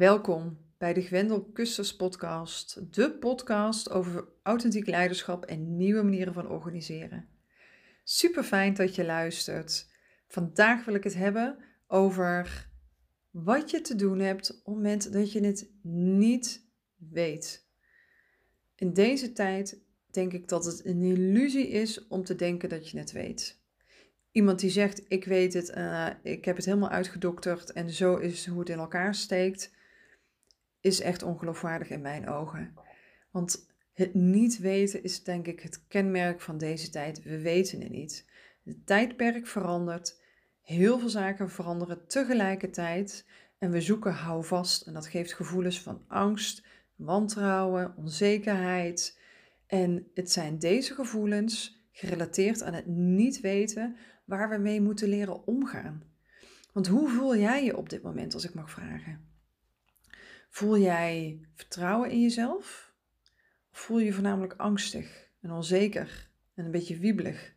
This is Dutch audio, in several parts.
Welkom bij de Gwendel Kusters podcast, de podcast over authentiek leiderschap en nieuwe manieren van organiseren. Super fijn dat je luistert. Vandaag wil ik het hebben over wat je te doen hebt op het moment dat je het niet weet. In deze tijd denk ik dat het een illusie is om te denken dat je het weet. Iemand die zegt: Ik weet het, uh, ik heb het helemaal uitgedokterd en zo is hoe het in elkaar steekt, is echt ongeloofwaardig in mijn ogen. Want het niet weten is denk ik het kenmerk van deze tijd. We weten het niet. Het tijdperk verandert. Heel veel zaken veranderen tegelijkertijd. En we zoeken houvast. En dat geeft gevoelens van angst, wantrouwen, onzekerheid. En het zijn deze gevoelens, gerelateerd aan het niet weten, waar we mee moeten leren omgaan. Want hoe voel jij je op dit moment, als ik mag vragen? Voel jij vertrouwen in jezelf? Of voel je je voornamelijk angstig en onzeker en een beetje wiebelig?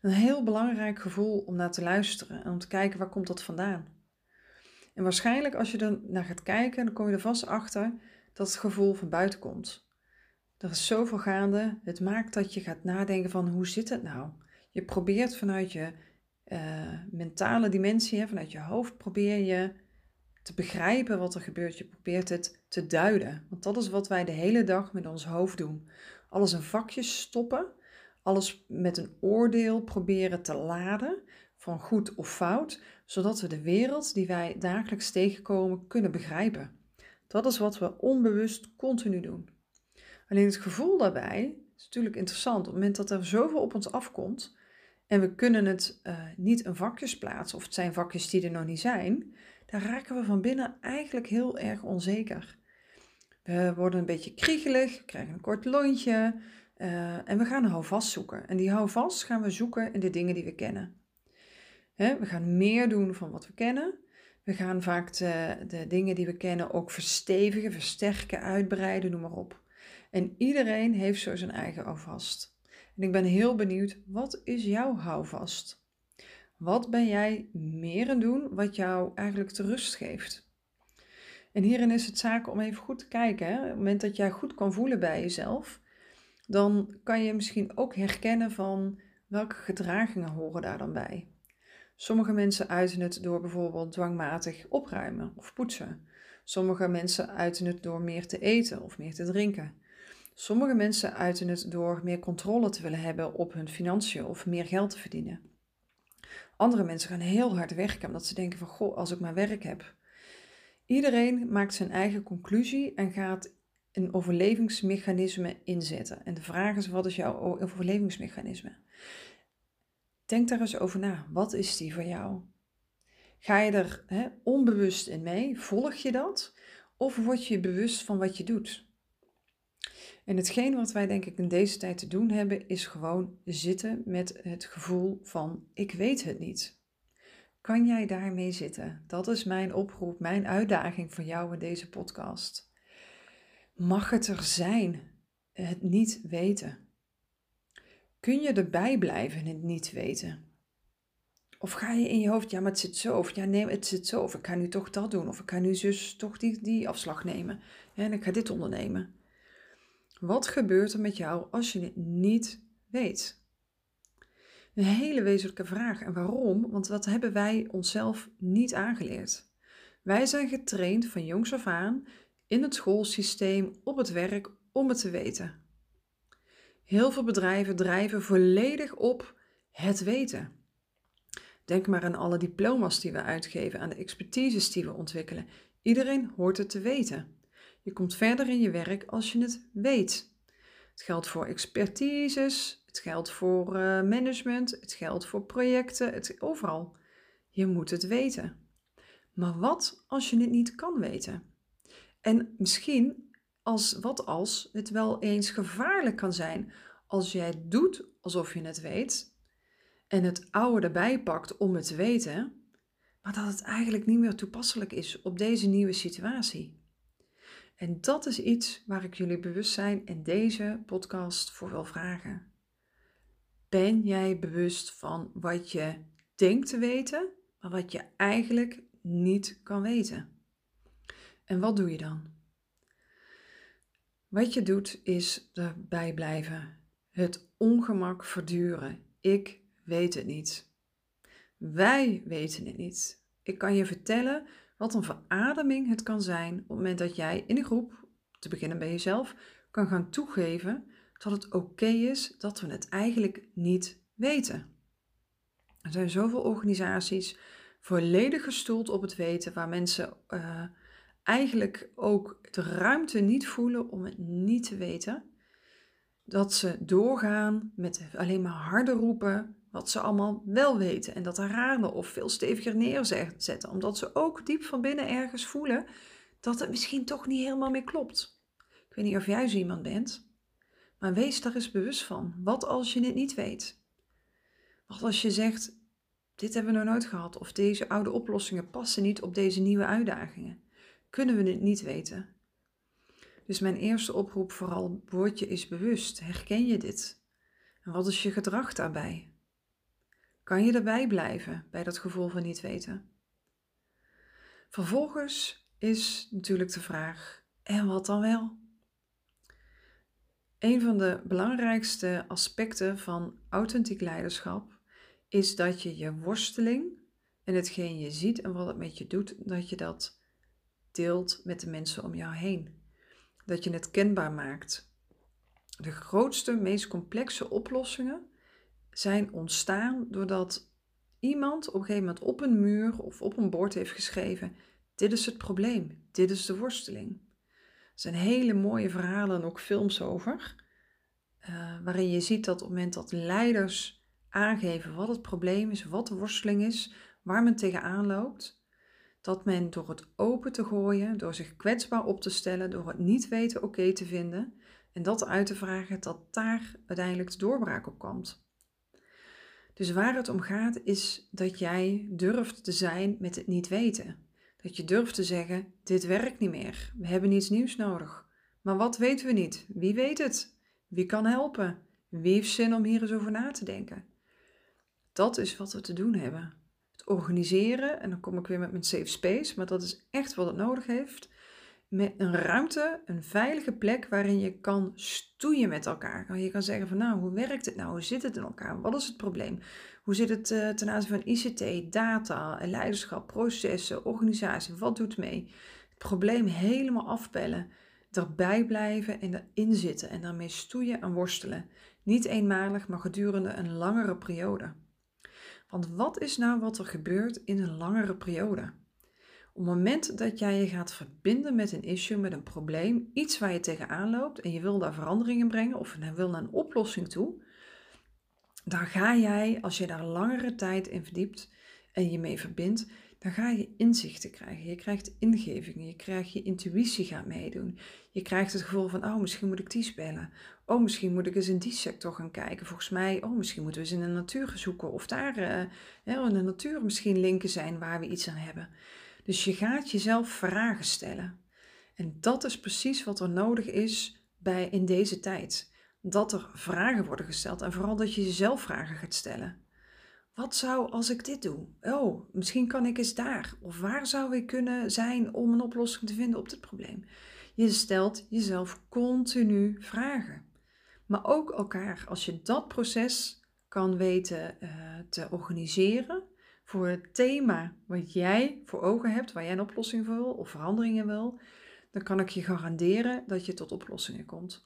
Een heel belangrijk gevoel om naar te luisteren en om te kijken waar komt dat vandaan. En waarschijnlijk als je er naar gaat kijken, dan kom je er vast achter dat het gevoel van buiten komt. Er is zoveel gaande. Het maakt dat je gaat nadenken van hoe zit het nou? Je probeert vanuit je uh, mentale dimensie, vanuit je hoofd, probeer je te begrijpen wat er gebeurt. Je probeert het te duiden. Want dat is wat wij de hele dag met ons hoofd doen. Alles in vakjes stoppen. Alles met een oordeel proberen te laden van goed of fout. Zodat we de wereld die wij dagelijks tegenkomen kunnen begrijpen. Dat is wat we onbewust continu doen. Alleen het gevoel daarbij is natuurlijk interessant. Op het moment dat er zoveel op ons afkomt en we kunnen het uh, niet in vakjes plaatsen, of het zijn vakjes die er nog niet zijn, dan raken we van binnen eigenlijk heel erg onzeker. We worden een beetje kriegelig, krijgen een kort lontje uh, en we gaan houvast zoeken. En die houvast gaan we zoeken in de dingen die we kennen. We gaan meer doen van wat we kennen. We gaan vaak de dingen die we kennen ook verstevigen, versterken, uitbreiden, noem maar op. En iedereen heeft zo zijn eigen houvast. En ik ben heel benieuwd, wat is jouw houvast? Wat ben jij meer aan doen wat jou eigenlijk te rust geeft? En hierin is het zaak om even goed te kijken. Hè? Op het moment dat jij goed kan voelen bij jezelf, dan kan je misschien ook herkennen van welke gedragingen horen daar dan bij. Sommige mensen uiten het door bijvoorbeeld dwangmatig opruimen of poetsen. Sommige mensen uiten het door meer te eten of meer te drinken. Sommige mensen uiten het door meer controle te willen hebben op hun financiën of meer geld te verdienen. Andere mensen gaan heel hard werken omdat ze denken van goh, als ik maar werk heb. Iedereen maakt zijn eigen conclusie en gaat een overlevingsmechanisme inzetten. En de vraag is, wat is jouw overlevingsmechanisme? Denk daar eens over na. Wat is die voor jou? Ga je er onbewust in mee? Volg je dat? Of word je bewust van wat je doet? En hetgeen wat wij denk ik in deze tijd te doen hebben, is gewoon zitten met het gevoel van ik weet het niet. Kan jij daarmee zitten? Dat is mijn oproep, mijn uitdaging voor jou in deze podcast. Mag het er zijn, het niet weten? Kun je erbij blijven en het niet weten? Of ga je in je hoofd, ja, maar het zit zo. Of ja, nee, het zit zo. Of ik ga nu toch dat doen. Of ik ga nu zus toch die, die afslag nemen. En ik ga dit ondernemen. Wat gebeurt er met jou als je het niet weet? Een hele wezenlijke vraag. En waarom? Want wat hebben wij onszelf niet aangeleerd? Wij zijn getraind van jongs af aan in het schoolsysteem, op het werk, om het te weten. Heel veel bedrijven drijven volledig op het weten. Denk maar aan alle diploma's die we uitgeven, aan de expertises die we ontwikkelen. Iedereen hoort het te weten. Je komt verder in je werk als je het weet. Het geldt voor expertises, het geldt voor uh, management, het geldt voor projecten, het, overal. Je moet het weten. Maar wat als je het niet kan weten? En misschien als wat als het wel eens gevaarlijk kan zijn als jij doet alsof je het weet en het oude erbij pakt om het te weten, maar dat het eigenlijk niet meer toepasselijk is op deze nieuwe situatie. En dat is iets waar ik jullie bewustzijn in deze podcast voor wil vragen. Ben jij bewust van wat je denkt te weten, maar wat je eigenlijk niet kan weten? En wat doe je dan? Wat je doet is erbij blijven. Het ongemak verduren. Ik weet het niet. Wij weten het niet. Ik kan je vertellen wat een verademing het kan zijn op het moment dat jij in een groep, te beginnen bij jezelf, kan gaan toegeven dat het oké is dat we het eigenlijk niet weten. Er zijn zoveel organisaties volledig gestoeld op het weten, waar mensen uh, eigenlijk ook de ruimte niet voelen om het niet te weten. Dat ze doorgaan met alleen maar harder roepen wat ze allemaal wel weten. En dat raden of veel steviger neerzetten. Omdat ze ook diep van binnen ergens voelen dat het misschien toch niet helemaal meer klopt. Ik weet niet of jij zo iemand bent. Maar wees daar eens bewust van. Wat als je het niet weet? Wat als je zegt, dit hebben we nog nooit gehad. Of deze oude oplossingen passen niet op deze nieuwe uitdagingen kunnen we het niet weten. Dus mijn eerste oproep vooral, word je eens bewust. Herken je dit? En wat is je gedrag daarbij? Kan je erbij blijven bij dat gevoel van niet weten? Vervolgens is natuurlijk de vraag, en wat dan wel? Een van de belangrijkste aspecten van authentiek leiderschap is dat je je worsteling en hetgeen je ziet en wat het met je doet, dat je dat deelt met de mensen om jou heen. Dat je het kenbaar maakt. De grootste, meest complexe oplossingen zijn ontstaan doordat iemand op een gegeven moment op een muur of op een bord heeft geschreven: Dit is het probleem, dit is de worsteling. Er zijn hele mooie verhalen en ook films over, uh, waarin je ziet dat op het moment dat leiders aangeven wat het probleem is, wat de worsteling is, waar men tegenaan loopt, dat men door het open te gooien, door zich kwetsbaar op te stellen, door het niet weten oké te vinden en dat uit te vragen, dat daar uiteindelijk de doorbraak op komt. Dus waar het om gaat is dat jij durft te zijn met het niet weten. Dat je durft te zeggen: dit werkt niet meer, we hebben iets nieuws nodig. Maar wat weten we niet? Wie weet het? Wie kan helpen? Wie heeft zin om hier eens over na te denken? Dat is wat we te doen hebben organiseren. En dan kom ik weer met mijn safe space. Maar dat is echt wat het nodig heeft. Met een ruimte, een veilige plek waarin je kan stoeien met elkaar. Je kan zeggen van nou, hoe werkt het nou? Hoe zit het in elkaar? Wat is het probleem? Hoe zit het uh, ten aanzien van ICT, data, leiderschap, processen, organisatie? Wat doet mee? Het probleem helemaal afbellen. Erbij blijven en erin zitten en daarmee stoeien en worstelen. Niet eenmalig, maar gedurende een langere periode. Want wat is nou wat er gebeurt in een langere periode? Op het moment dat jij je gaat verbinden met een issue, met een probleem, iets waar je tegenaan loopt en je wil daar veranderingen brengen of wil naar een oplossing toe, dan ga jij, als je daar langere tijd in verdiept en je mee verbindt, dan ga je inzichten krijgen. Je krijgt ingevingen, je krijgt je intuïtie gaat meedoen. Je krijgt het gevoel van, oh, misschien moet ik die bellen. Oh, misschien moet ik eens in die sector gaan kijken. Volgens mij, oh, misschien moeten we eens in de natuur zoeken. Of daar uh, in de natuur misschien linken zijn waar we iets aan hebben. Dus je gaat jezelf vragen stellen. En dat is precies wat er nodig is bij, in deze tijd. Dat er vragen worden gesteld en vooral dat je jezelf vragen gaat stellen. Wat zou als ik dit doe? Oh, misschien kan ik eens daar. Of waar zou ik kunnen zijn om een oplossing te vinden op dit probleem? Je stelt jezelf continu vragen. Maar ook elkaar. Als je dat proces kan weten uh, te organiseren voor het thema wat jij voor ogen hebt, waar jij een oplossing voor wil of veranderingen wil, dan kan ik je garanderen dat je tot oplossingen komt.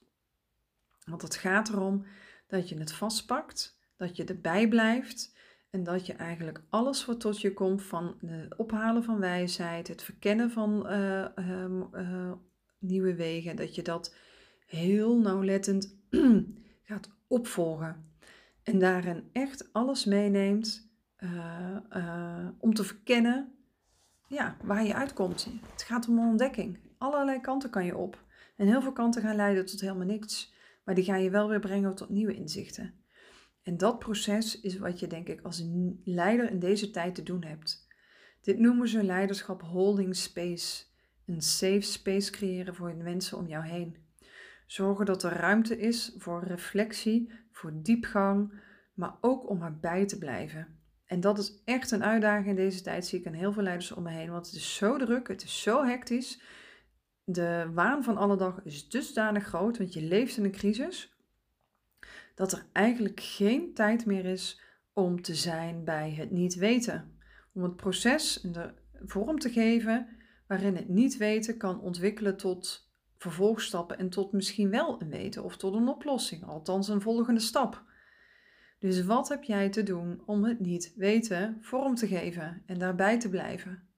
Want het gaat erom dat je het vastpakt, dat je erbij blijft en dat je eigenlijk alles wat tot je komt van het ophalen van wijsheid, het verkennen van uh, uh, nieuwe wegen, dat je dat heel nauwlettend gaat opvolgen. En daarin echt alles meeneemt uh, om te verkennen ja, waar je uitkomt. Het gaat om ontdekking. Allerlei kanten kan je op. En heel veel kanten gaan leiden tot helemaal niks. Maar die ga je wel weer brengen tot nieuwe inzichten. En dat proces is wat je denk ik als leider in deze tijd te doen hebt. Dit noemen ze leiderschap holding space. Een safe space creëren voor de mensen om jou heen. Zorgen dat er ruimte is voor reflectie, voor diepgang, maar ook om erbij te blijven. En dat is echt een uitdaging in deze tijd, zie ik aan heel veel leiders om me heen, want het is zo druk, het is zo hectisch. de waan van alle dag is dusdanig groot, want je leeft in een crisis, dat er eigenlijk geen tijd meer is om te zijn bij het niet weten. Om het proces de vorm te geven waarin het niet weten kan ontwikkelen tot vervolgstappen en tot misschien wel een weten of tot een oplossing, althans een volgende stap. Dus wat heb jij te doen om het niet weten vorm te geven en daarbij te blijven?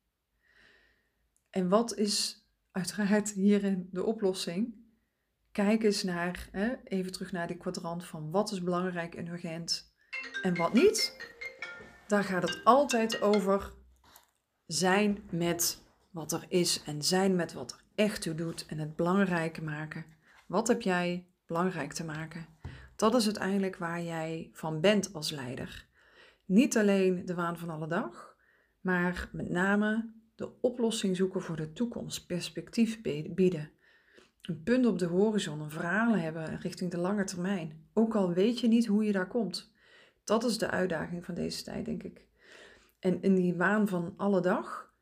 En wat is uiteraard hierin de oplossing? Kijk eens naar, hè, even terug naar die kwadrant van wat is belangrijk en urgent en wat niet. Daar gaat het altijd over zijn met wat er is en zijn met wat er echt toe doet en het belangrijke maken. Wat heb jij belangrijk te maken? Dat is uiteindelijk waar jij van bent als leider. Niet alleen de waan van alle dag, maar met name de oplossing zoeken voor de toekomst, perspectief bieden. Een punt op de horizon, een verhaal hebben richting de lange termijn. Ook al weet je niet hoe je daar komt. Dat is de uitdaging van deze tijd, denk ik. En in die waan van alle dag,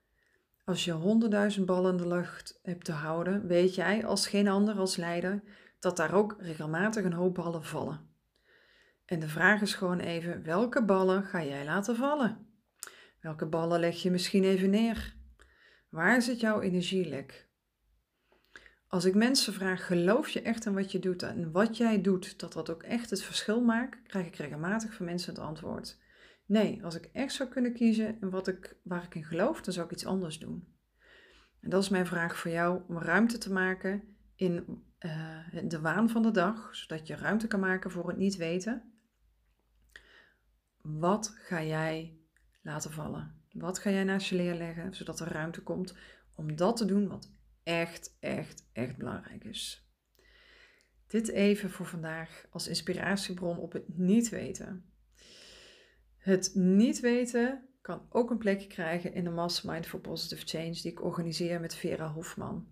als je honderdduizend ballen in de lucht hebt te houden, weet jij als geen ander als leider dat daar ook regelmatig een hoop ballen vallen. En de vraag is gewoon even, welke ballen ga jij laten vallen? Welke ballen leg je misschien even neer? Waar zit jouw energielek? Als ik mensen vraag, geloof je echt in wat je doet en wat jij doet, dat dat ook echt het verschil maakt, krijg ik regelmatig van mensen het antwoord. Nee, als ik echt zou kunnen kiezen in wat ik, waar ik in geloof, dan zou ik iets anders doen. En dat is mijn vraag voor jou, om ruimte te maken in uh, de waan van de dag, zodat je ruimte kan maken voor het niet weten. Wat ga jij laten vallen? Wat ga jij naast je neerleggen, zodat er ruimte komt om dat te doen wat echt, echt, echt belangrijk is? Dit even voor vandaag als inspiratiebron op het niet weten. Het niet weten kan ook een plekje krijgen in de Mastermind for Positive Change die ik organiseer met Vera Hofman.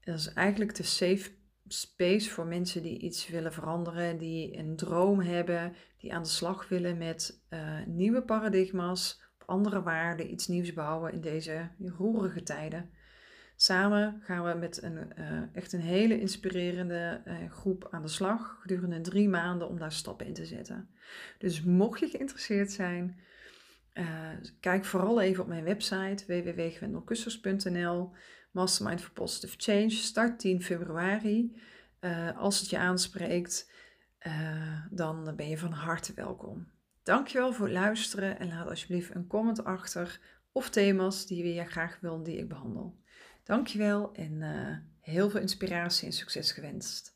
Dat is eigenlijk de safe space voor mensen die iets willen veranderen, die een droom hebben, die aan de slag willen met uh, nieuwe paradigma's, andere waarden, iets nieuws bouwen in deze roerige tijden. Samen gaan we met een, uh, echt een hele inspirerende uh, groep aan de slag gedurende drie maanden om daar stappen in te zetten. Dus mocht je geïnteresseerd zijn, kijk vooral even op mijn website www.gwendelkussers.nl. Mastermind for Positive Change. Start 10 februari. Uh, als het je aanspreekt, uh, dan ben je van harte welkom. Dankjewel voor het luisteren en laat alsjeblieft een comment achter of thema's die je graag wil die ik behandel. Dankjewel en uh, heel veel inspiratie en succes gewenst.